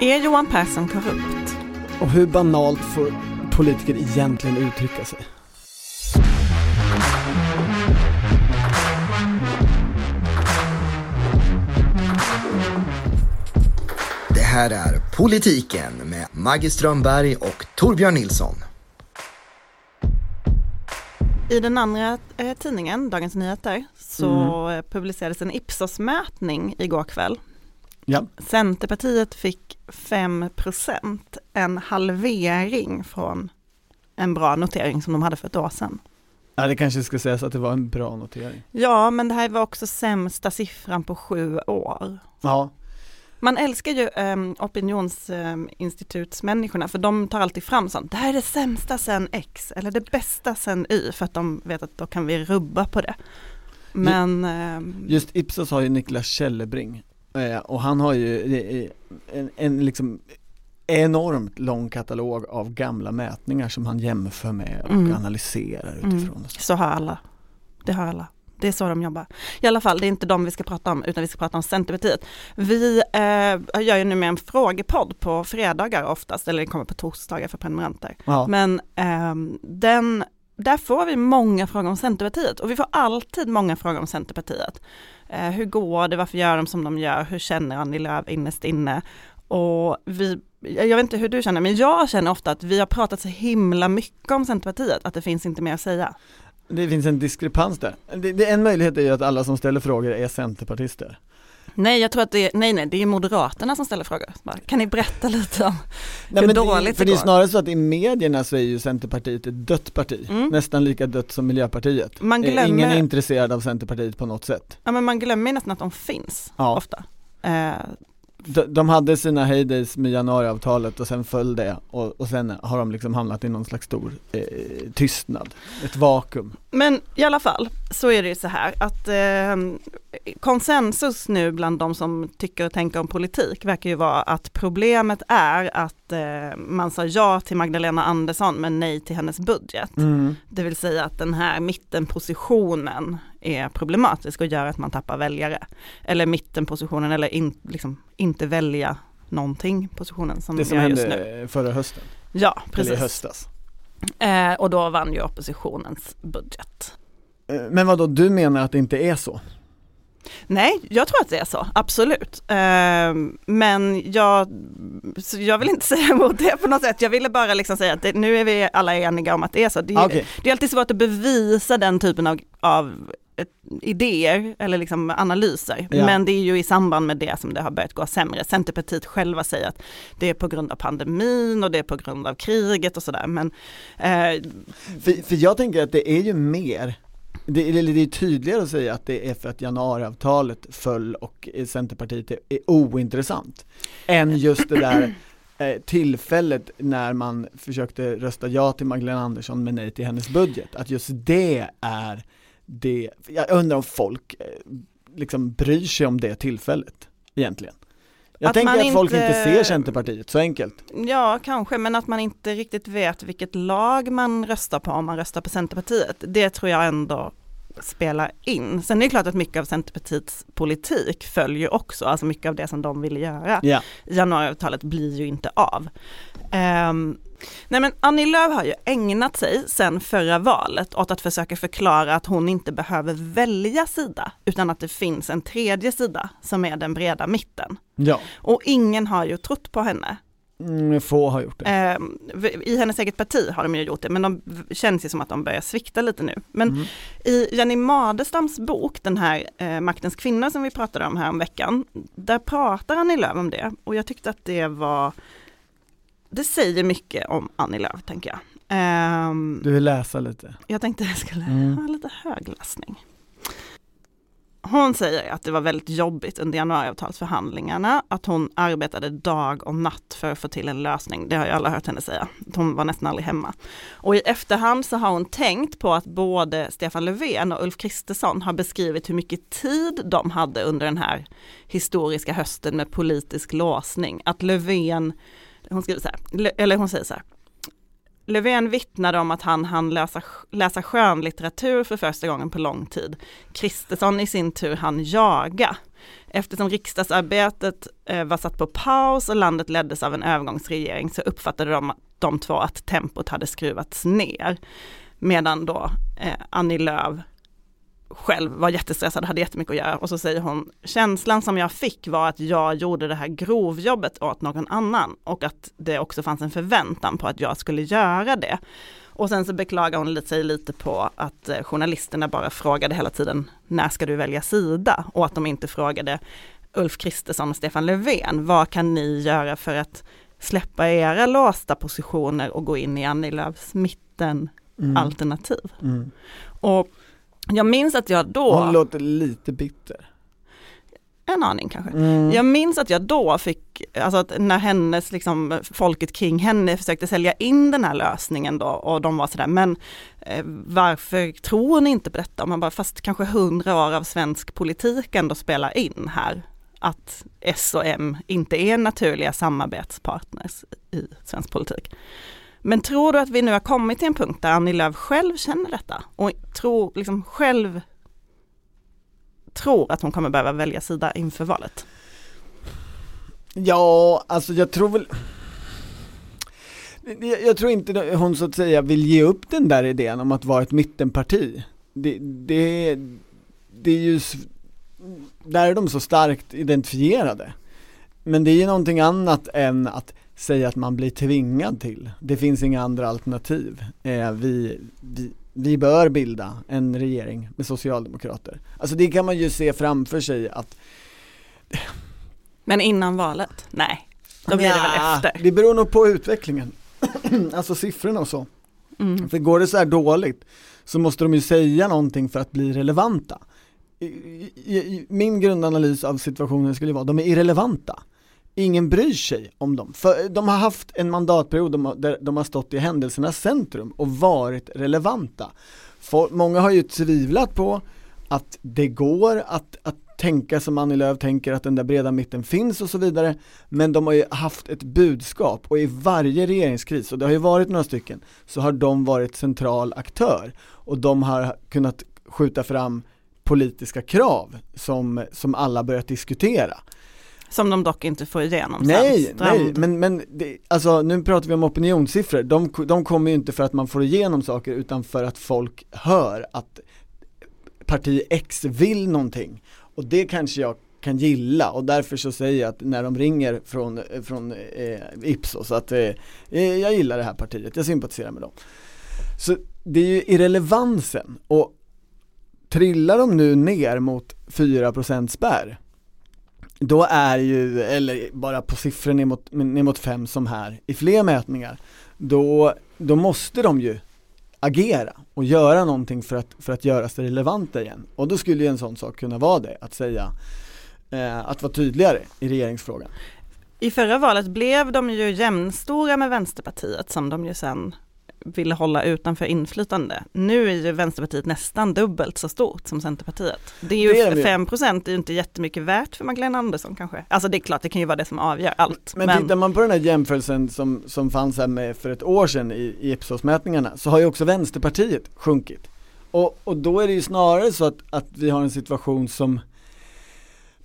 Är Johan Persson korrupt? Och hur banalt får politiker egentligen uttrycka sig? Det här är Politiken med Maggie Strömberg och Torbjörn Nilsson. I den andra eh, tidningen, Dagens Nyheter, så eh, publicerades en Ipsos-mätning igår kväll. Ja. Centerpartiet fick 5% en halvering från en bra notering som de hade för ett år sedan. ja, det kanske ska sägas att det var en bra notering. Ja, men det här var också sämsta siffran på sju år. Ja, Man älskar ju um, opinionsinstitutsmänniskorna för de tar alltid fram sånt. Det här är det sämsta sen X eller det bästa sen Y för att de vet att då kan vi rubba på det. Men ehm, just Ipsos har ju Niklas Källebring och han har ju eh, en, en liksom enormt lång katalog av gamla mätningar som han jämför med och Mm. analyserar Mm. utifrån. och så. har alla. Det har alla. Det är så de jobbar. I alla fall, det är inte de vi ska prata om utan vi ska prata om Centerpartiet. Vi eh, gör ju nu med en frågepodd på fredagar oftast, eller det kommer på torsdagar för prenumeranter. Ja. Men ehm, den, där får vi många frågor om Centerpartiet och vi får alltid många frågor om Centerpartiet. Eh, hur går det, varför gör de som de gör, hur känner Annie Lööf innerst inne? Och vi, jag vet inte hur du känner, men jag känner ofta att vi har pratat så himla mycket om Centerpartiet att det finns inte mer att säga. Det finns en diskrepans där. Det, det, en möjlighet är ju att alla som ställer frågor är centerpartister. Nej, jag tror att det är, nej, nej, det är Moderaterna som ställer frågor. Bara, Kan ni berätta lite om Nej, hur men det, dåligt för det är går? snarare så att i medierna så är ju Centerpartiet ett dött parti, Mm. nästan lika dött som Miljöpartiet. Man Eh, Ingen glömmer- är intresserad av Centerpartiet på något sätt. Ja, men man glömmer nästan att de finns Ja. ofta. Eh, De, de hade sina heydays med januariavtalet och sen föll det och, och sen har de liksom hamnat i någon slags stor eh, tystnad, ett vakuum. Men i alla fall så är det ju så här att eh, konsensus nu bland de som tycker och tänker om politik verkar ju vara att problemet är att eh, man sa ja till Magdalena Andersson men nej till hennes budget. Det vill säga att den här mittenpositionen är problematisk och gör att man tappar väljare. Eller mittenpositionen eller in, liksom, inte välja någonting positionen som Det som har just nu. hände förra hösten, Ja, eller i precis. höstas. Eh, och då vann ju oppositionens budget. Eh, Men vad då du menar att det inte är så? Nej, jag tror att det är så, absolut. Eh, men jag, jag vill inte säga emot det på något sätt. Jag ville bara liksom säga att det, nu är vi alla eniga om att det är så. Det, är- Ah, Okej, det är alltid svårt att bevisa den typen av, av idéer eller liksom analyser. Ja. Men det är ju i samband med det som det har börjat gå sämre. Centerpartiet själva säger att det är på grund av pandemin och det är på grund av kriget och sådär. Men eh, för, för jag tänker att det är ju mer det, eller det är tydligare att säga att det är för att januariavtalet föll och Centerpartiet är, är ointressant än just det där eh, tillfället när man försökte rösta ja till Magdalena Andersson men nej till hennes budget. Att just det är det, jag undrar om folk eh, liksom bryr sig om det tillfället egentligen. Jag Att tänker att folk inte- inte ser Centerpartiet så enkelt. Ja, kanske, men att man inte riktigt vet vilket lag man röstar på om man röstar på Centerpartiet. Det tror jag ändå spelar in. Sen är det klart att mycket av Centerpartiets politik följer också, alltså mycket av det som de vill göra. Ja. Januariavtalet blir ju inte av. Ehm, nej men Annie Lööf har ju ägnat sig sedan förra valet åt att försöka förklara att hon inte behöver välja sida, utan att det finns en tredje sida som är den breda mitten. Ja, Och ingen har ju trott på henne. mm, få har gjort det. Eh, I hennes eget parti har de ju gjort det, men de känns ju som att de börjar svikta lite nu. Men Mm. i Jenny Madestams bok, den här eh, Maktens kvinnor som vi pratade om här om veckan, där pratar Annie Lööf om det. Och jag tyckte att det var, det säger mycket om Annie Lööf, tänker jag. Ehm, Du vill läsa lite? jag tänkte jag skulle Mm. ha lite högläsning. Hon säger att det var väldigt jobbigt under januariavtalsförhandlingarna, att hon arbetade dag och natt för att få till en lösning. Det har ju alla hört henne säga. Hon var nästan aldrig hemma. Och i efterhand så har hon tänkt på att både Stefan Löfven och Ulf Kristersson har beskrivit hur mycket tid de hade under den här historiska hösten med politisk låsning. Att Löfven, hon skriver så här, eller hon säger så här, Löfven vittnade om att han hann läsa, läsa skönlitteratur för första gången på lång tid. Kristersson i sin tur hann jaga. eftersom riksdagsarbetet eh, var satt på paus och landet leddes av en övergångsregering så uppfattade de, de två att tempot hade skruvats ner. Medan då eh, Annie Lööf själv var jättestressad, hade jättemycket att göra och så säger hon känslan som jag fick var att jag gjorde det här grovjobbet åt någon annan och att det också fanns en förväntan på att jag skulle göra det. Och sen så beklagar hon sig lite på att eh, journalisterna bara frågade hela tiden när ska du välja sida och att de inte frågade Ulf Kristersson och Stefan Löfven, vad kan ni göra för att släppa era låsta positioner och gå in i Annie Lööfs mitten mm. alternativ. Mm. Och jag minns att jag då... Hon låter lite bitter. En aning kanske. Mm. Jag minns att jag då fick, alltså att när hennes, liksom folket kring henne försökte sälja in den här lösningen då och de var sådär, men eh, varför tror ni inte på detta? man bara, fast kanske hundra år av svensk politik ändå spelar in här. Att S och M inte är naturliga samarbetspartners i svensk politik. Men tror du att vi nu har kommit till en punkt där Annie Lööf själv känner detta och tror liksom själv tror att hon kommer behöva välja sida inför valet? Ja, alltså jag tror väl jag tror inte hon så att säga vill ge upp den där idén om att vara ett mittenparti. Det, det, det är ju, där är de så starkt identifierade. Men det är ju någonting annat än att säga att man blir tvingad till. Det finns inga andra alternativ. Eh, vi, vi, vi bör bilda en regering med socialdemokrater. Alltså det kan man ju se framför sig att Men innan valet? Nej, då blir ja, det väl efter? Det beror nog på utvecklingen. alltså siffrorna och så. Mm. För går det så här dåligt så måste de ju säga någonting för att bli relevanta. Min grundanalys av situationen skulle vara, de är irrelevanta ingen bryr sig om dem. För eh, de har haft en mandatperiod där de har stått i händelsernas centrum och varit relevanta. För, många har ju tvivlat på att det går att, att tänka som Annie Lööf tänker att den där breda mitten finns och så vidare. Men de har ju haft ett budskap och i varje regeringskris, och det har ju varit några stycken, så har de varit central aktör och de har kunnat skjuta fram politiska krav som, som alla börjat diskutera. Som de dock inte får igenom Nej, sen. nej, men, men det, alltså nu pratar vi om opinionssiffror, de, de kommer ju inte för att man får igenom saker utan för att folk hör att parti X vill någonting och det kanske jag kan gilla och därför så säger jag att när de ringer från, från eh, Ipsos att eh, eh jag gillar det här partiet, jag sympatiserar med dem. Så det är ju irrelevansen och trillar de nu ner mot 4% spärr då är ju, eller bara på siffror ner mot, ner mot fem som här i fler mätningar, då, då måste de ju agera och göra någonting för att, för att göra sig relevanta igen. Och då skulle ju en sån sak kunna vara det, att säga, eh, att vara tydligare i regeringsfrågan. I förra valet blev de ju jämnstora med Vänsterpartiet som de ju sen ville hålla utanför inflytande. Nu är ju Vänsterpartiet nästan dubbelt så stort som Centerpartiet. Det är ju det är 5 procent är ju inte jättemycket värt för Magdalena Andersson kanske. Alltså det är klart, det kan ju vara det som avgör allt. Men, men tittar man på den här jämförelsen som, som fanns här med för ett år sedan i, i Ipsos-mätningarna så har ju också Vänsterpartiet sjunkit. Och, och då är det ju snarare så att, att vi har en situation som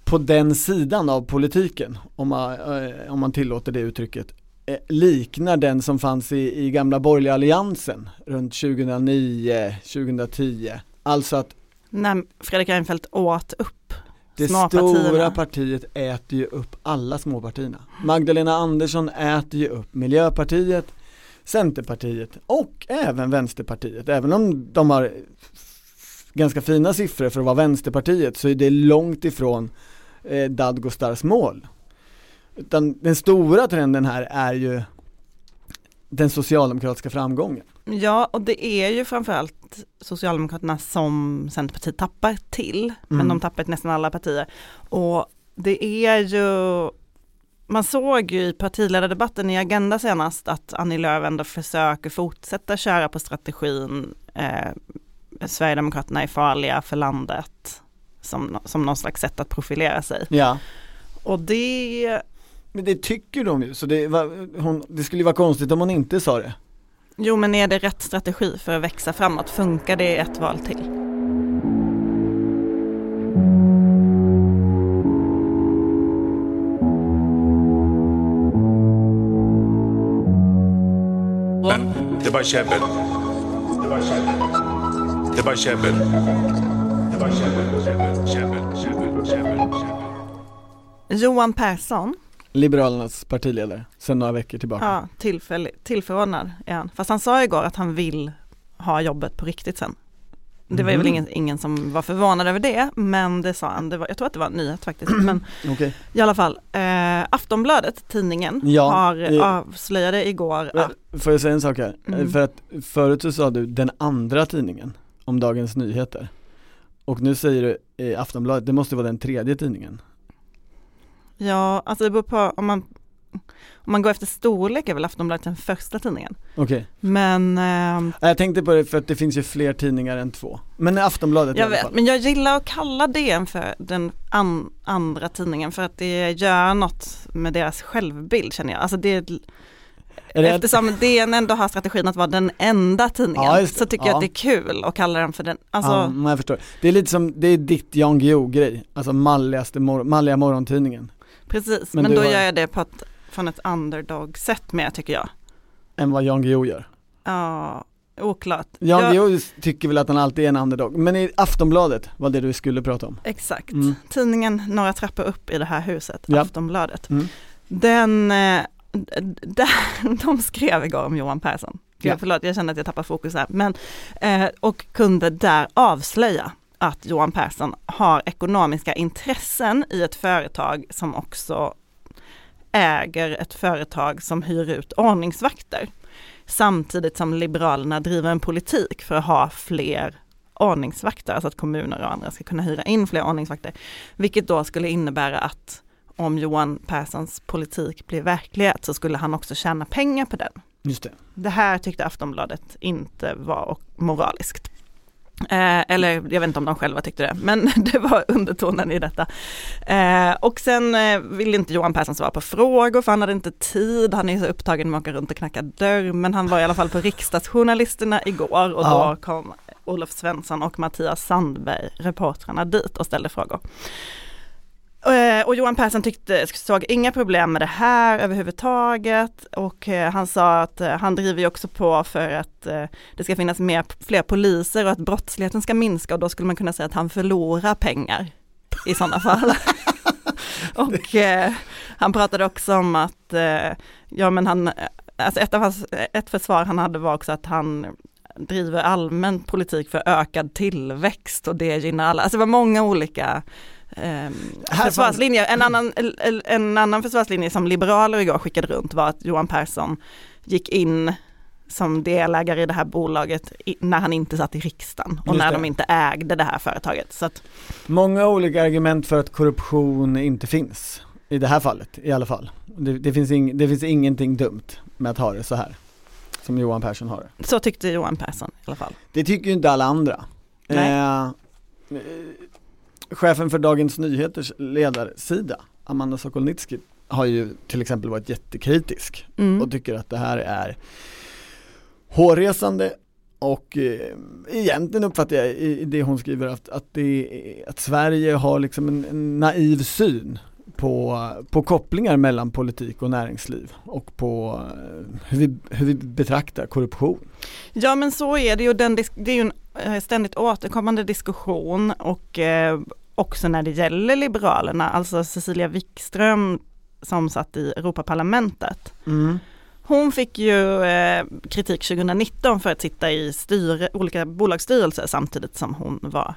på den sidan av politiken, om man, eh, om man tillåter det uttrycket, Eh, liknar den som fanns i, i gamla borgerliga alliansen runt 2009, 2010. Alltså att När Fredrik Reinfeldt åt upp det stora partiet äter ju upp alla småpartierna. Magdalena Andersson äter ju upp Miljöpartiet, Centerpartiet och även Vänsterpartiet. Även om de har ganska fina siffror för att vara Vänsterpartiet så är det långt ifrån eh, Dadgostars mål. Utan den stora trenden här är ju den socialdemokratiska framgången. Ja, och det är ju framförallt Socialdemokraterna som Centerpartiet tappar till, mm. men de tappar till nästan alla partier. Och det är ju, man såg ju i partiledardebatten i Agenda senast att Annie Lööf ändå försöker fortsätta köra på strategin eh, Sverigedemokraterna är farliga för landet som, som någon slags sätt att profilera sig. Ja. Och det men det tycker de ju, så det, var, hon, det skulle vara konstigt om hon inte sa det. Jo men är det rätt strategi för att växa framåt? Funkar det ett val till? Men det var käbbel. Det var käbbel. Det var käbbel. Det var käbbel, käbbel, käbbel, käbbel, käbbel. Johan Persson Liberalernas partiledare, sedan några veckor tillbaka. ja, tillförordnad är han. Fast han sa igår att han vill ha jobbet på riktigt sen. Det var ju väl Mhm. ingen, ingen som var förvånad över det, men det sa han. Det var, jag tror att det var en nyhet faktiskt. Men Okej. i alla fall, eh, Aftonbladet, tidningen, Ja, har eh, avslöjade igår att Får jag säga en sak här? Mm. För att förut så sa du den andra tidningen om Dagens Nyheter och nu säger du i Aftonbladet, det måste vara den tredje tidningen. Ja, alltså det beror på om man, om man går efter storlek är väl Aftonbladet den första tidningen. Okej, Men ehm, jag tänkte på det för att det finns ju fler tidningar än två. Men Aftonbladet i jag alla vet, fall. men jag gillar att kalla DN för den an, andra tidningen för att det gör något med deras självbild känner jag. Alltså det, Är det eftersom DN ändå har strategin att vara den enda tidningen Ja, så tycker jag Ja. att det är kul att kalla den för den, alltså ja, jag förstår. Det är lite som, det är ditt Jan Guillou grej, alltså malligaste mor- malliga morgontidningen. Precis. men Men, då har- gör jag det på ett, från ett underdog-sätt med tycker jag. Än vad Jan Guillou gör. Ja, oklart. Jan Jag- Guillou tycker väl att han alltid är en underdog, men i Aftonbladet var det du skulle prata om. Exakt. Mm. Tidningen några trappor upp i det här huset, Ja. Aftonbladet. Mm. Den, eh, där, de skrev igår om Johan Persson. Ja. Förlåt, jag kände att jag tappar fokus här. Men, eh, och kunde där avslöja att Johan Persson har ekonomiska intressen i ett företag som också äger ett företag som hyr ut ordningsvakter. Samtidigt som Liberalerna driver en politik för att ha fler ordningsvakter, alltså att kommuner och andra ska kunna hyra in fler ordningsvakter. Vilket då skulle innebära att om Johan Perssons politik blir verklighet så skulle han också tjäna pengar på den. Just det. Det här tyckte Aftonbladet inte var moraliskt. Eh, eller jag vet inte om de själva tyckte det, men det var undertonen i detta. Eh, och sen eh, ville inte Johan Persson svara på frågor för han hade inte tid, han är så upptagen med att åka runt och knacka dörr, men han var i alla fall på riksdagsjournalisterna igår och Ja. då kom Olof Svensson och Mattias Sandberg, reportrarna dit och ställde frågor. Eh, Och Johan Persson tyckte, såg inga problem med det här överhuvudtaget och eh, han sa att eh, han driver ju också på för att det ska finnas mer, fler poliser och att brottsligheten ska minska och då skulle man kunna säga att han förlorar pengar i sådana fall. och eh, han pratade också om att, eh, ja men han, alltså ett, av hans, ett försvar han hade var också att han driver allmän politik för ökad tillväxt och det gynnar alla. Alltså det var många olika eh, försvarslinjer. En annan, en- annan försvarslinje som liberaler igår skickade runt var att Johan Persson gick in som delägare i det här bolaget i, när han inte satt i riksdagen och när de inte ägde det här företaget. Så att, Många olika argument för att korruption inte finns. I det här fallet i alla fall. Det, det, finns, ing, det finns ingenting dumt med att ha det så här. Som Johan Persson har det. så tyckte Johan Persson i alla fall. Det tycker ju inte alla andra. Nej. Eh, chefen för Dagens Nyheters ledarsida, Amanda Sokolnitsky, har ju till exempel varit jättekritisk Mm. och tycker att det här är hårresande och eh, egentligen uppfattar jag i, i det hon skriver att, att, det, att Sverige har liksom en, en naiv syn på, på kopplingar mellan politik och näringsliv och på eh, hur vi, hur vi betraktar korruption. Ja men så är det ju, den, det är ju en eh, ständigt återkommande diskussion och eh, också när det gäller Liberalerna, alltså Cecilia Wikström som satt i Europaparlamentet. Hon fick ju eh, kritik 2019 för att sitta i styre, olika bolagsstyrelser samtidigt som hon var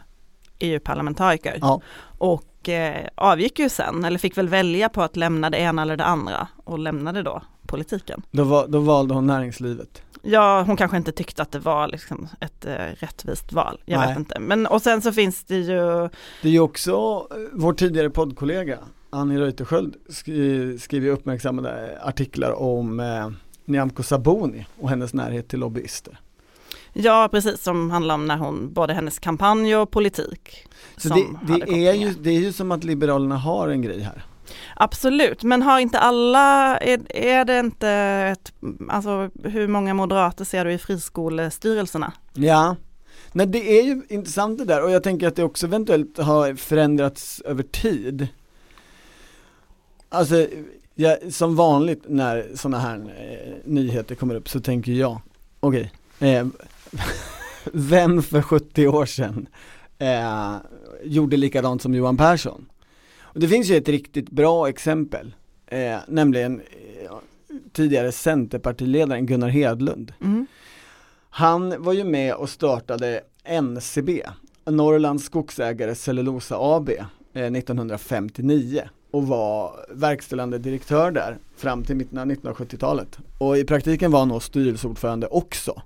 EU-parlamentariker. Ja. Och eh, avgick ju sen, eller fick väl välja på att lämna det ena eller det andra och lämnade då politiken. Då, var, då valde hon näringslivet. Ja, hon kanske inte tyckte att det var liksom ett eh, rättvist val. Jag Nej. vet inte. Men och sen så finns det ju, Det är ju också eh, vår tidigare poddkollega Annie Reuterskiöld skri, skriver uppmärksammade artiklar om eh, Nyamko Sabuni och hennes närhet till lobbyister. ja precis som handlar om när hon, både hennes kampanj och politik. Så det, det, är ju, det är ju som att Liberalerna har en grej här. Absolut, men har inte alla, är, är det inte ett, alltså hur många moderater ser du i friskolestyrelserna? Ja, Nej det är ju intressant det där och jag tänker att det också eventuellt har förändrats över tid. Alltså, ja, som vanligt när sådana här eh, nyheter kommer upp så tänker jag okej, eh, vem för 70 år sedan eh, gjorde likadant som Johan Persson? Det finns ju ett riktigt bra exempel, eh, nämligen eh, tidigare Centerpartiledaren Gunnar Hedlund. Mm. Han var ju med och startade NCB, Norrlands Skogsägare Cellulosa AB, eh, 1959 och var verkställande direktör där fram till mitten av 1970-talet. Och i praktiken var han nog styrelseordförande också.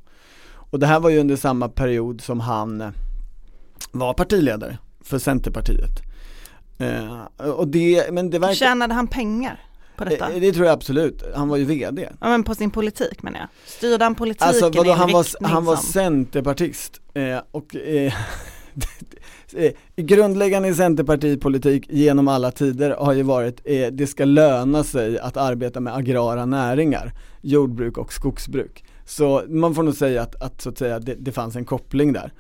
Och det här var ju under samma period som han eh, var partiledare för Centerpartiet. Eh, och det, men det verkar, Tjänade han pengar på detta? eh, det tror jag absolut, han var ju VD. Ja men på sin politik menar jag. Styrde han politiken Alltså i vadå, en han var, riktning han var som... centerpartist eh, och eh, eh, grundläggande i centerpartipolitik genom alla tider har ju varit eh, det ska löna sig att arbeta med agrara näringar, jordbruk och skogsbruk. Så man får nog säga att, att, så att säga, det, det fanns en koppling där.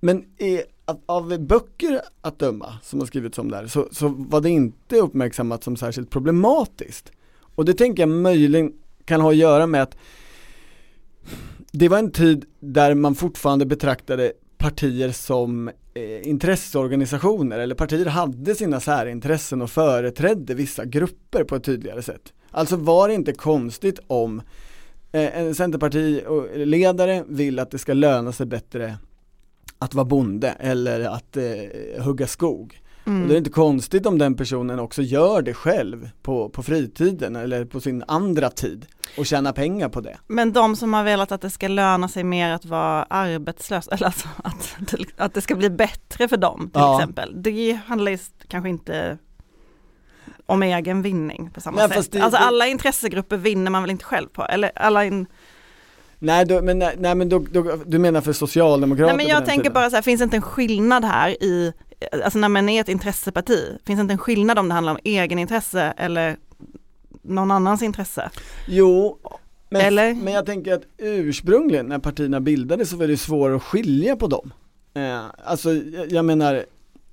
Men eh, av böcker att döma som har skrivits om det här så, så var det inte uppmärksammat som särskilt problematiskt. Och det tänker jag möjligen kan ha att göra med att det var en tid där man fortfarande betraktade partier som eh, intresseorganisationer eller partier hade sina särintressen och företrädde vissa grupper på ett tydligare sätt. Alltså var det inte konstigt om eh, en centerpartiledare vill att det ska löna sig bättre att vara bonde eller att eh, hugga skog. Mm. Och det är inte konstigt om den personen också gör det själv på, på fritiden eller på sin andra tid och tjänar pengar på det. Men de som har velat att det ska löna sig mer att vara arbetslös, eller alltså att, att det ska bli bättre för dem till Ja. exempel. Det handlar ju kanske inte om egen vinning på samma Nej, sätt. det- alltså alla intressegrupper vinner man väl inte själv på? Eller alla in... Nej, då, men, nej, nej men då, då, du menar för socialdemokrater Nej men jag tänker tiden? bara så här, finns det inte en skillnad här i, alltså när man är ett intresseparti, finns det inte en skillnad om det handlar om egenintresse eller någon annans intresse? Jo, men, Eller? men jag tänker att ursprungligen när partierna bildades så var det svårt att skilja på dem. Eh, alltså jag, jag menar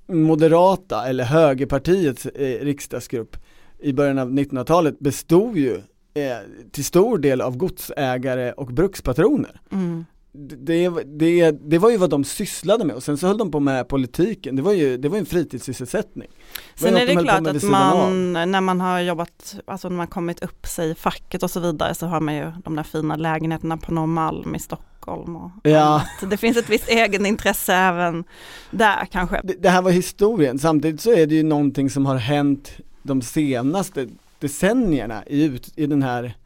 Moderata eller Högerpartiets eh, riksdagsgrupp i början av 1900-talet bestod ju eh, till stor del av godsägare och brukspatroner. Mm. Det, det, det var ju vad de sysslade med och sen så höll de på med politiken, det var ju, det var en fritidssysselsättning. Sen är de det klart att man, när man har jobbat, alltså när man kommit upp sig i facket och så vidare så har man ju de där fina lägenheterna på Norrmalm i Stockholm och Ja. det finns ett visst egenintresse även där kanske. det, det här var historien, samtidigt så är det ju någonting som har hänt de senaste decennierna i, ut, i den här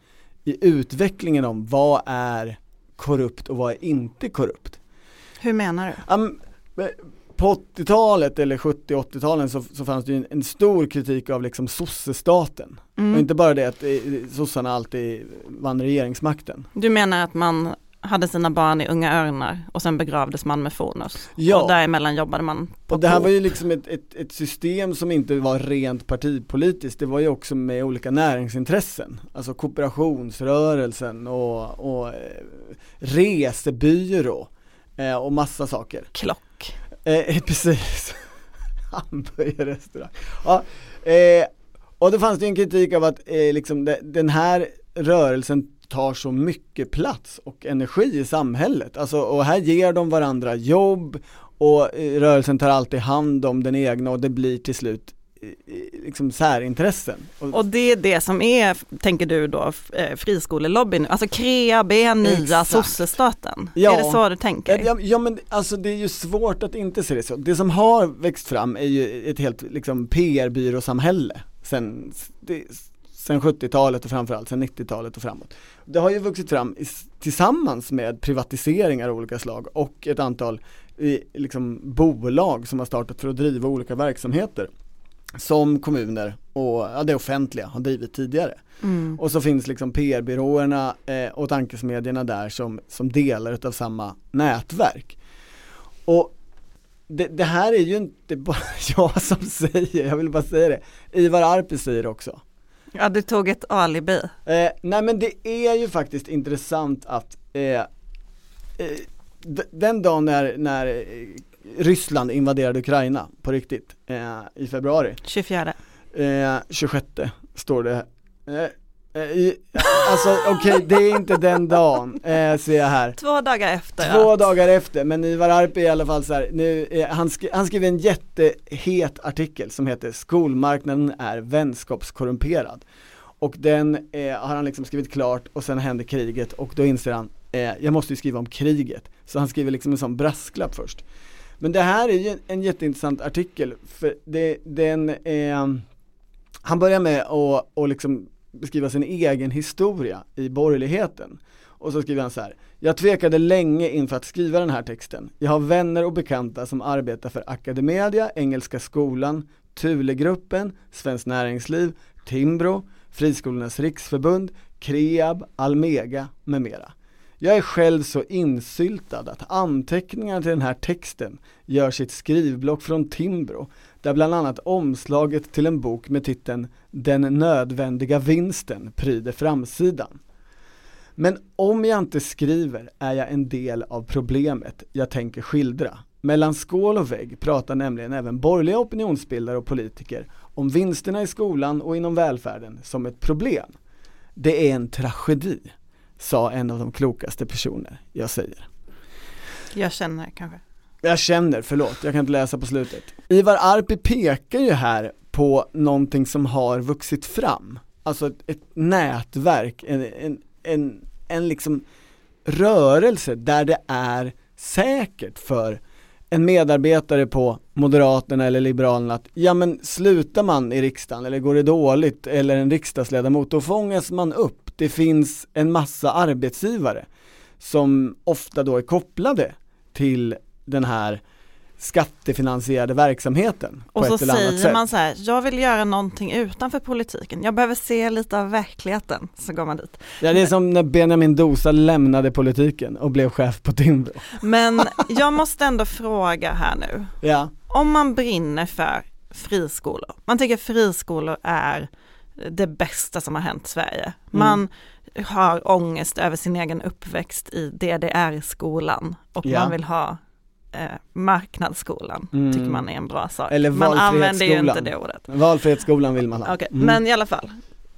i utvecklingen om vad är korrupt och vad är inte korrupt. Hur menar du? Um, på 80-talet eller 70-80-talen så, så fanns det ju en, en stor kritik av liksom sossestaten. Mm. Och inte bara det att eh, sossarna alltid vann regeringsmakten. Du menar att man hade sina barn i Unga Örnar och sen begravdes man med Fonus. Ja. Och däremellan jobbade man på Och det här Coop. var ju liksom ett, ett, ett system som inte var rent partipolitiskt, det var ju också med olika näringsintressen. Alltså kooperationsrörelsen och, och eh, resebyrå eh, och massa saker. Klock. Eh, precis, hamburgerrestaurang. Ja, eh, och då fanns det en kritik av att eh, liksom de, den här rörelsen tar så mycket plats och energi i samhället. Alltså, och här ger de varandra jobb och eh, rörelsen tar alltid hand om den egna och det blir till slut eh, eh, liksom särintressen. Och, det är det som är, tänker du då, friskolelobbyn, alltså KREAB är nya sossestaten. Ja. Är det så du tänker? Ja, ja men alltså det är ju svårt att inte se det så. Det som har växt fram är ju ett helt liksom PR-byråsamhälle sen, det, sen 70-talet och framförallt sen 90-talet och framåt. Det har ju vuxit fram i, tillsammans med privatiseringar av olika slag och ett antal i, liksom, bolag som har startat för att driva olika verksamheter som kommuner och ja, det offentliga har drivit tidigare. Mm. Och så finns liksom PR-byråerna eh, och tankesmedjorna där som, som delar utav samma nätverk. Och det, det här är ju inte bara jag som säger, jag vill bara säga det. Ivar Arpi säger också. Ja, du tog ett alibi. Eh, nej men det är ju faktiskt intressant att eh, eh, den dagen när, när eh, Ryssland invaderade Ukraina på riktigt eh, i februari 24. Eh, 26 står det. Eh, Alltså okej, det är inte den dagen, eh, ser jag här. Två dagar efter Två att- dagar efter, men Ivar Arpi i alla fall så här, nu, är, han, sk han skrev en jättehet artikel som heter 'Skolmarknaden är vänskapskorrumperad' Och den eh, har han liksom skrivit klart och sen händer kriget och då inser han, eh, jag måste ju skriva om kriget. Så han skriver liksom en sån brasklapp först. Men det här är ju en, en jätteintressant artikel, för det, den, eh, han börjar med att och liksom beskriva sin egen historia i borgerligheten. Och så skriver han så här. Jag tvekade länge inför att skriva den här texten. Jag har vänner och bekanta som arbetar för Academedia, Engelska skolan, Thulegruppen, Svenskt Näringsliv, Timbro, Friskolornas riksförbund, Kreab, Almega med mera. Jag är själv så insyltad att anteckningarna till den här texten gör sitt skrivblock från Timbro, där bland annat omslaget till en bok med titeln Den nödvändiga vinsten pryder framsidan. Men om jag inte skriver är jag en del av problemet jag tänker skildra. Mellan skål och vägg pratar nämligen även borgerliga opinionsbildare och politiker om vinsterna i skolan och inom välfärden som ett problem. Det är en tragedi, sa en av de klokaste personer jag säger. Jag känner kanske. Jag känner, förlåt, jag kan inte läsa på slutet. Ivar Arpi pekar ju här på någonting som har vuxit fram. Alltså ett, ett nätverk, en, en, en, en liksom rörelse där det är säkert för en medarbetare på Moderaterna eller Liberalerna att, ja men slutar man i riksdagen eller går det dåligt eller en riksdagsledamot, då fångas man upp. Det finns en massa arbetsgivare som ofta då är kopplade till den här skattefinansierade verksamheten Och så säger man så här, jag vill göra någonting utanför politiken, jag behöver se lite av verkligheten, så går man dit. Ja det är som när Benjamin Dosa lämnade politiken och blev chef på Timbro. Men jag måste ändå fråga här nu, Ja, om man brinner för friskolor, man tycker friskolor är det bästa som har hänt Sverige. Man har ångest över sin egen uppväxt i DDR-skolan och Ja. man vill ha eh, marknadsskolan, Mm. tycker man är en bra sak. Eller man använder ju inte det ordet. valfrihetsskolan vill man ha. Okej, Mm. men i alla fall.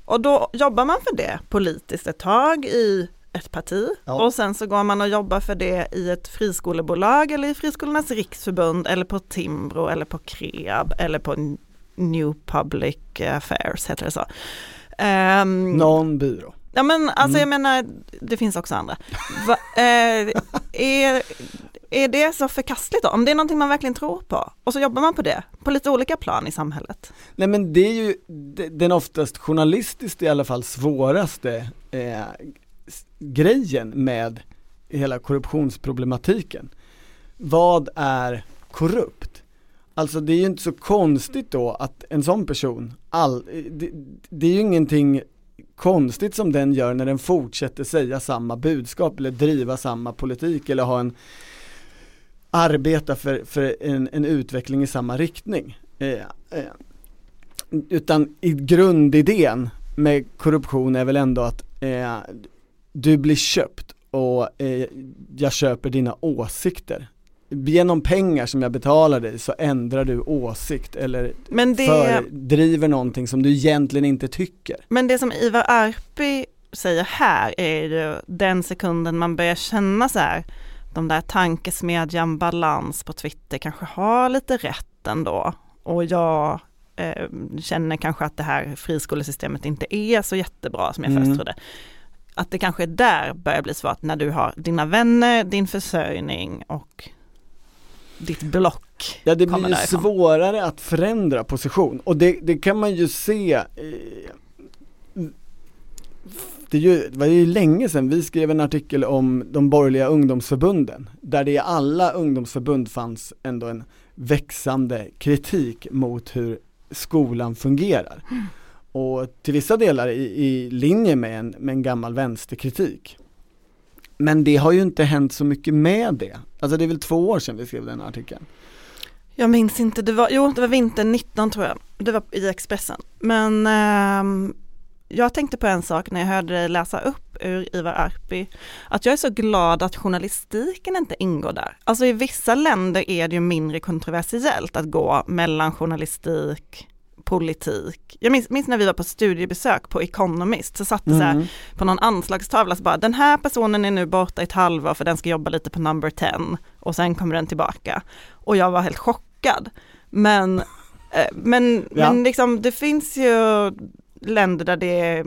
Och då jobbar man för det politiskt ett tag i ett parti Ja. och sen så går man och jobbar för det i ett friskolebolag eller i Friskolornas riksförbund eller på Timbro eller på Kreab eller på New Public Affairs heter det så. Ehm, Någon byrå. Ja men alltså Mm. jag menar, det finns också andra. Va, eh, är, är det så förkastligt då? Om det är någonting man verkligen tror på och så jobbar man på det på lite olika plan i samhället. Nej men det är ju den oftast journalistiskt i alla fall svåraste eh, grejen med hela korruptionsproblematiken. Vad är korrupt? Alltså det är ju inte så konstigt då att en sån person, all, det, det är ju ingenting konstigt som den gör när den fortsätter säga samma budskap eller driva samma politik eller ha en arbeta för, för en, en utveckling i samma riktning. Eh, eh, utan i grundidén med korruption är väl ändå att eh, du blir köpt och eh, jag köper dina åsikter. Genom pengar som jag betalar dig så ändrar du åsikt eller Men det, för, driver någonting som du egentligen inte tycker. men det som Ivar Arpi säger här är ju den sekunden man börjar känna så här, de där tankesmedjan Balans på Twitter kanske har lite rätt ändå. Och jag eh, känner kanske att det här friskolesystemet inte är så jättebra som jag Mm. först trodde. Att det kanske är där börjar bli svårt när du har dina vänner, din försörjning och ditt block. Ja det blir ju svårare att förändra position och det, det kan man ju se eh, det, är ju, det var ju länge sedan vi skrev en artikel om de borgerliga ungdomsförbunden där det i alla ungdomsförbund fanns ändå en växande kritik mot hur skolan fungerar. Och till vissa delar i, i linje med en, med en gammal vänsterkritik. Men det har ju inte hänt så mycket med det. Alltså det är väl två år sedan vi skrev den här artikeln. Jag minns inte, det var, jo det var vintern 19 tror jag, det var i Expressen. Men ehm, jag tänkte på en sak när jag hörde dig läsa upp ur Ivar Arpi, att jag är så glad att journalistiken inte ingår där. Alltså i vissa länder är det ju mindre kontroversiellt att gå mellan journalistik, politik. Jag minns, minns när vi var på studiebesök på Economist så satt det så här Mm. på någon anslagstavla så bara den här personen är nu borta i ett halvår för den ska jobba lite på number 10 och sen kommer den tillbaka. Och jag var helt chockad. Men, eh, men, Ja. men liksom det finns ju länder där det är,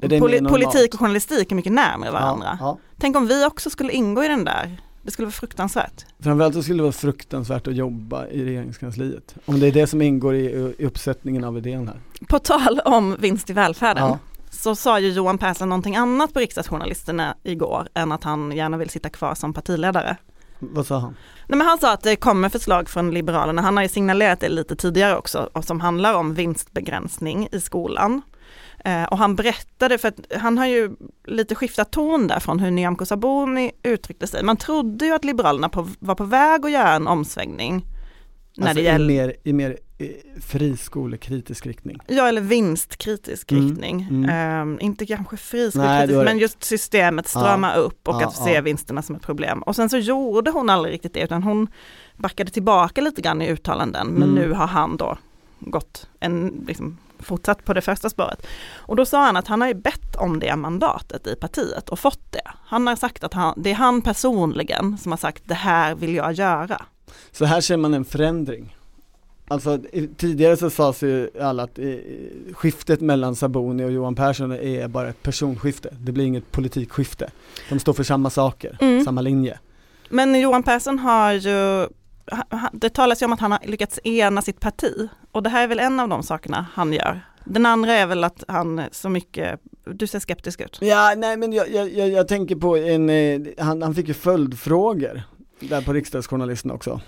Är det poli- politik och journalistik är mycket närmare varandra. Ja, ja. Tänk om vi också skulle ingå i den där. Det skulle vara fruktansvärt. Framförallt så skulle det vara fruktansvärt att jobba i regeringskansliet. Om det är det som ingår i, i uppsättningen av idén här. På tal om vinst i välfärden Ja. så sa ju Johan Persson någonting annat på riksdagsjournalisterna igår än att han gärna vill sitta kvar som partiledare. Vad sa han? Nej, men han sa att det kommer förslag från Liberalerna, han har ju signalerat det lite tidigare också, och som handlar om vinstbegränsning i skolan. Eh, och han berättade, för att han har ju lite skiftat ton där från hur Nyamko Sabuni uttryckte sig. Man trodde ju att Liberalerna på, var på väg att göra en omsvängning. När Alltså det gäller, i mer, i mer friskolekritisk riktning. ja eller vinstkritisk Mm, riktning. mm. Eh, inte kanske friskolekritisk, har men just systemet strama upp och Ja, att se ja. vinsterna som ett problem. Och sen så gjorde hon aldrig riktigt det, utan hon backade tillbaka lite grann i uttalanden, men Mm. nu har han då gått en, liksom, fortsatt på det första spåret. Och då sa han att han har ju bett om det mandatet i partiet och fått det. Han har sagt att han, det är han personligen som har sagt det här vill jag göra. Så här ser man en förändring. Alltså tidigare så sades ju alla att skiftet mellan Saboni och Johan Persson är bara ett personskifte. Det blir inget politikskifte. De står för samma saker, Mm. samma linje. Men Johan Persson har ju, det talas ju om att han har lyckats ena sitt parti och det här är väl en av de sakerna han gör. Den andra är väl att han så mycket, du ser skeptisk ut. Ja, nej men jag, jag, jag, jag tänker på en, eh, han, han fick ju följdfrågor där på riksdagsjournalisten också.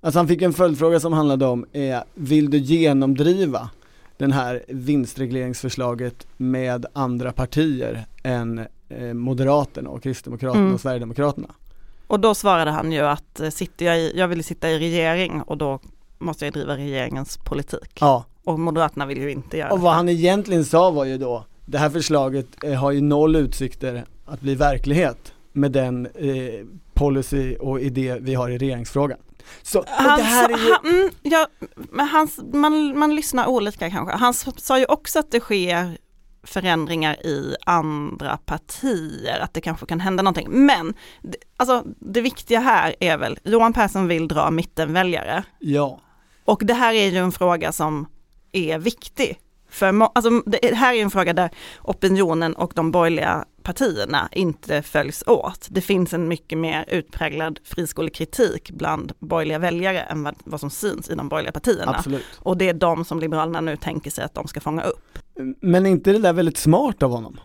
Alltså han fick en följdfråga som handlade om, eh, vill du genomdriva den här vinstregleringsförslaget med andra partier än eh, Moderaterna och Kristdemokraterna Mm. och Sverigedemokraterna? Och då svarade han ju att eh, sitter jag, i, jag vill sitta i regering och då måste jag driva regeringens politik. Ja, Och Moderaterna vill ju inte göra och vad det. han egentligen sa var ju då, det här förslaget eh, har ju noll utsikter att bli verklighet med den eh, policy och idé vi har i regeringsfrågan. Så Han, det här är ju, han, mm, ja, hans, man, man lyssnar olika kanske. Han sa ju också att det sker förändringar i andra partier, att det kanske kan hända någonting. Men alltså, det viktiga här är väl, Johan Persson vill dra mittenväljare ja, och det här är ju en fråga som är viktig. För alltså, det här är en fråga där opinionen och de borgerliga partierna inte följs åt. Det finns en mycket mer utpräglad friskolekritik bland borgerliga väljare än vad, vad som syns i de borgerliga partierna. absolut. Och det är de som Liberalerna nu tänker sig att de ska fånga upp. Men är inte det där väldigt smart av honom?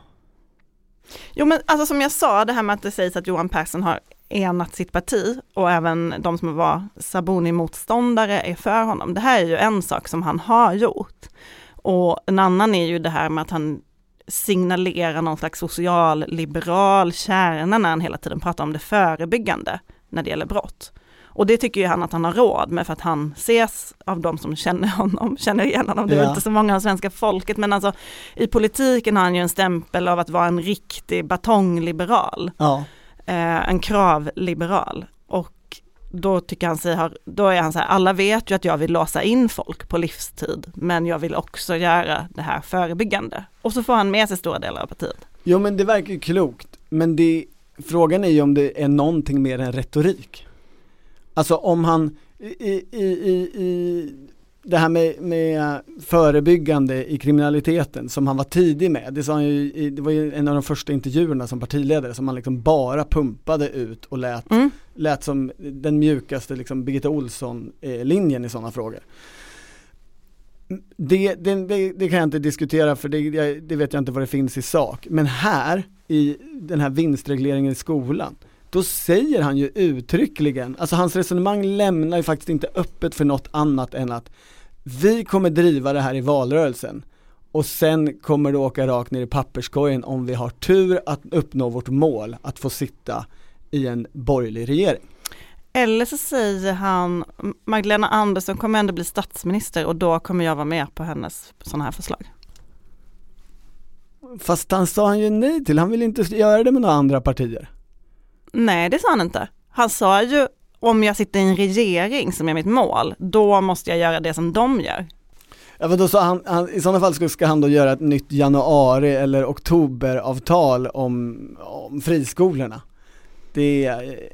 Jo men alltså som jag sa, det här med att det sägs att Johan Persson har enat sitt parti och även de som var Sabuni-motståndare är för honom. Det här är ju en sak som han har gjort. Och en annan är ju det här med att han signalerar någon slags social-liberal kärna när han hela tiden pratar om det förebyggande när det gäller brott. Och det tycker ju han att han har råd med för att han ses av de som känner honom, känner igen honom. Det är Ja. inte så många av svenska folket men alltså i politiken har han ju en stämpel av att vara en riktig batongliberal, Ja, eh, en kravliberal. Då tycker han sig ha, då är han så här, alla vet ju att jag vill låsa in folk på livstid, men jag vill också göra det här förebyggande. Och så får han med sig stora delar av partiet. jo men det verkar ju klokt, men det, frågan är ju om det är någonting mer än retorik. Alltså om han, i, i, i, i det här med, med förebyggande i kriminaliteten som han var tidig med, det sa han ju, det var ju en av de första intervjuerna som partiledare som han liksom bara pumpade ut och lät, Mm. lät som den mjukaste liksom Birgitta Olsson-linjen i sådana frågor. Det, det, det, det kan jag inte diskutera för det vet jag inte vad det finns i sak. Men här, i den här vinstregleringen i skolan, då säger han ju uttryckligen, alltså hans resonemang lämnar ju faktiskt inte öppet för något annat än att vi kommer driva det här i valrörelsen och sen kommer det åka rakt ner i papperskorgen om vi har tur att uppnå vårt mål att få sitta i en borgerlig regering. Eller så säger han, Magdalena Andersson kommer ändå bli statsminister och då kommer jag vara med på hennes sådana här förslag. Fast han sa han ju nej till, han vill inte göra det med några andra partier. Nej, det sa han inte. Han sa ju om jag sitter i en regering som är mitt mål, då måste jag göra det som de gör. Ja men då sa han, han i sådana fall ska, ska han då göra ett nytt januari eller oktoberavtal om, om friskolorna. Det, är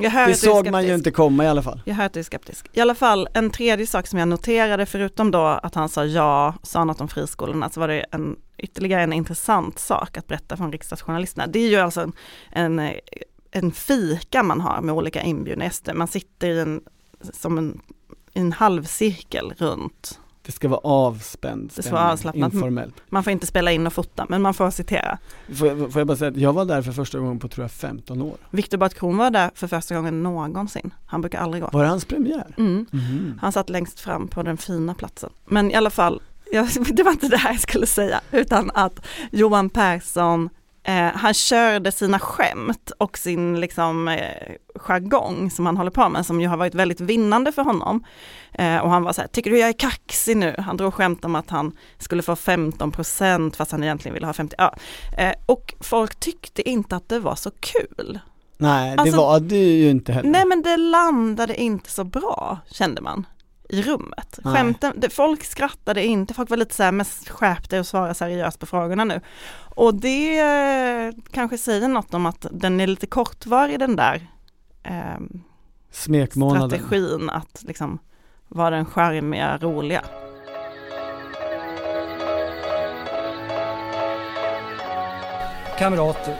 det såg man ju inte komma i alla fall. Jag hör att du är skeptisk. I alla fall en tredje sak som jag noterade, förutom då att han sa ja, sa något om friskolorna, så var det en, ytterligare en intressant sak att berätta från riksdagsjournalisterna. Det är ju alltså en, en, en fika man har med olika inbjudna gäster. Man sitter i en, som en, i en halvcirkel runt. Det ska vara avspänd Det ska vara avslappnat. informellt. Man får inte spela in och fota, men man får citera. Får jag, får jag bara säga att jag var där för första gången på tror jag 15 år. Viktor Bart Kron var där för första gången någonsin. Han brukar aldrig gå. Var det hans premiär? Mm. Mhm. Han satt längst fram på den fina platsen. Men i alla fall, jag, det var inte det här jag skulle säga, utan att Johan Persson, eh, han körde sina skämt och sin liksom, eh, jargong som han håller på med, som ju har varit väldigt vinnande för honom. Eh, och han var så här, tycker du jag är kaxig nu? Han drog skämt om att han skulle få 15 procent fast han egentligen ville ha 50. Ja. Eh, och folk tyckte inte att det var så kul. Nej, det Alltså- var det ju inte heller. Nej men det landade inte så bra kände man i rummet. Nej. Skämten, det, folk skrattade inte, folk var lite så här, men skärp dig och svara seriöst på frågorna nu. Och det eh, kanske säger något om att den är lite kortvarig den där eh, Smekmånaden. strategin att liksom vara den charmiga, roliga. Kamrater,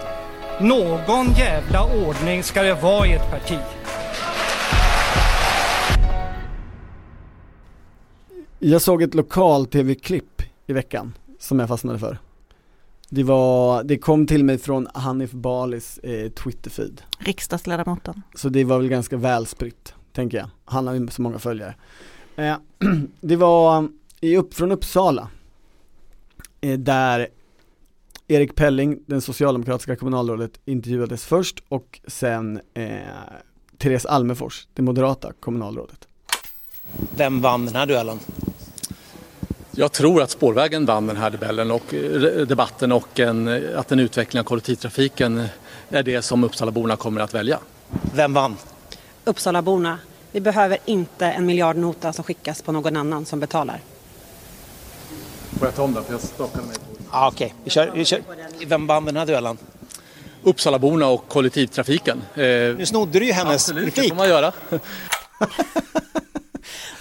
någon jävla ordning ska det vara i ett parti. Jag såg ett lokal-tv-klipp i veckan som jag fastnade för. Det var, det kom till mig från Hanif Balis eh, Twitter-feed. Riksdagsledamoten. Så det var väl ganska välspritt, tänker jag. Han har ju så många följare. Eh, det var i upp, från Uppsala, eh, där Erik Pelling, den socialdemokratiska kommunalrådet, intervjuades först och sen eh, Therese Almefors, det moderata kommunalrådet. Vem vann den här duellen? Jag tror att spårvägen vann den här debellen och eh, debatten och en, att en utveckling av kollektivtrafiken är det som Uppsalaborna kommer att välja. Vem vann? Uppsalaborna, vi behöver inte en miljardnota som skickas på någon annan som betalar. Får jag ta om den? För jag stakade mig Ah, Okej, vi, kör, vi kör. Vem vann den här duellen? Uppsalaborna och kollektivtrafiken. Eh, Nu snodde du ju hennes absolut, det replik. får man göra.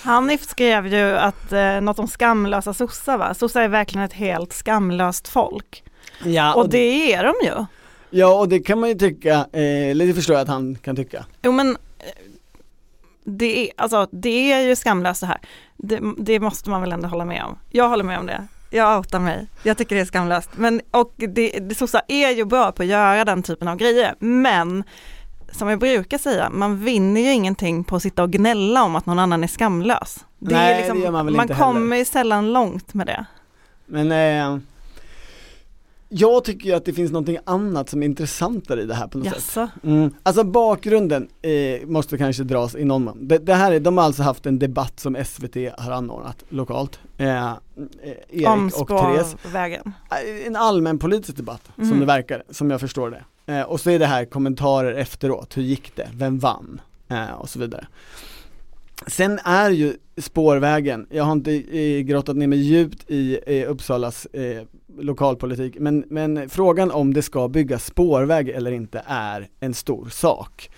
Hanif skrev ju att eh, något om skamlösa sossar va? Sossar är verkligen ett helt skamlöst folk. Ja, Och det är de ju. ja, och det kan man ju tycka, eh, eller det förstår jag att han kan tycka. Jo men eh, det är, alltså, det är ju skamlöst det här. Det, det måste man väl ändå hålla med om. Jag håller med om det. Jag outar mig. Jag tycker det är skamlöst. Men, och det, det sossar är ju bra på att göra den typen av grejer. Men som jag brukar säga, man vinner ju ingenting på att sitta och gnälla om att någon annan är skamlös. Det Nej, är liksom, det gör man väl inte kommer ju sällan långt med det. Men eh, jag tycker ju att det finns någonting annat som är intressantare i det här på något sätt. Jaså? Mm. Alltså bakgrunden eh, måste kanske dras i någon mån. Det, det här är, de har alltså haft en debatt som SVT har anordnat lokalt. Eh, eh, Erik Om och Therese. spårvägen. Eh, En allmän politisk debatt som Mm. det verkar, som jag förstår det. Eh, och så är det här kommentarer efteråt, hur gick det, vem vann? Eh, och så vidare. Sen är ju spårvägen, jag har inte eh, grottat ner mig djupt i eh, Uppsalas eh, lokalpolitik, men, men frågan om det ska byggas spårväg eller inte är en stor sak.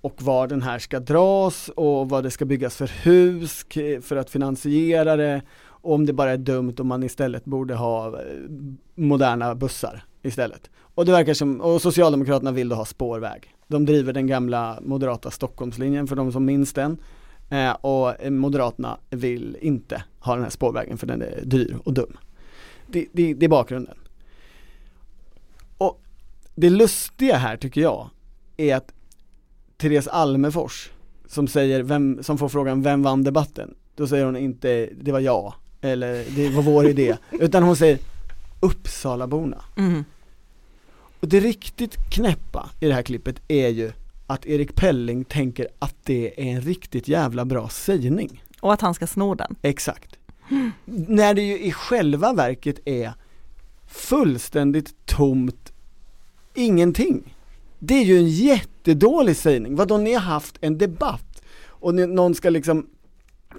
Och var den här ska dras och vad det ska byggas för hus för att finansiera det och om det bara är dumt om man istället borde ha eh, moderna bussar istället. Och det verkar som, och Socialdemokraterna vill då ha spårväg. De driver den gamla moderata Stockholmslinjen för de som minns den. Eh, och eh, Moderaterna vill inte ha den här spårvägen för den är dyr och dum. Det, det, det är bakgrunden. Och det lustiga här tycker jag är att Therese Almefors som säger, vem, som får frågan vem vann debatten? Då säger hon inte det var jag eller det var vår idé utan hon säger Uppsalaborna. Mm. Och det riktigt knäppa i det här klippet är ju att Erik Pelling tänker att det är en riktigt jävla bra sägning. Och att han ska sno den. Exakt. När det ju i själva verket är fullständigt tomt ingenting. Det är ju en jättedålig sägning. Vadå, ni har haft en debatt och ni, någon ska liksom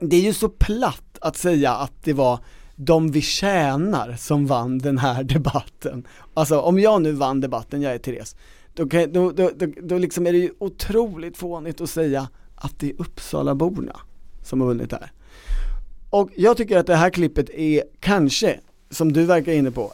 det är ju så platt att, säga att det var de vi tjänar som vann den här debatten. Alltså om jag nu vann debatten, jag är Therese, då, kan, då, då, då, då liksom är det ju otroligt fånigt att säga att det är Uppsalaborna som har vunnit det här. Och jag tycker att det här klippet är kanske, som du verkar inne på,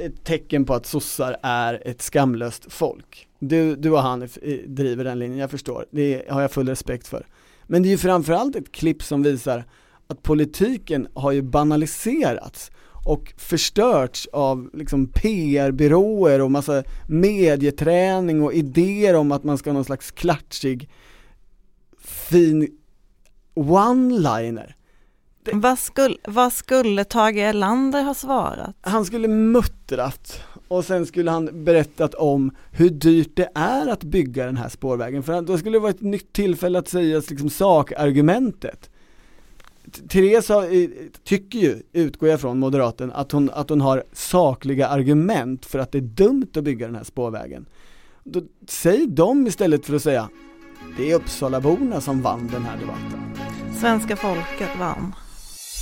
ett tecken på att sossar är ett skamlöst folk. Du, du och han driver den linjen, jag förstår, det har jag full respekt för. Men det är ju framförallt ett klipp som visar att politiken har ju banaliserats och förstörts av liksom PR-byråer och massa medieträning och idéer om att man ska ha någon slags klatschig fin one-liner. Vad skulle, vad skulle Tage Erlander ha svarat? Han skulle muttrat och sen skulle han berättat om hur dyrt det är att bygga den här spårvägen, för då skulle det vara ett nytt tillfälle att säga liksom sakargumentet. Therese har, tycker ju, utgår jag från moderaten, att hon, att hon har sakliga argument för att det är dumt att bygga den här spårvägen. Då, säg dem istället för att säga det är Uppsalaborna som vann den här debatten. Svenska folket vann.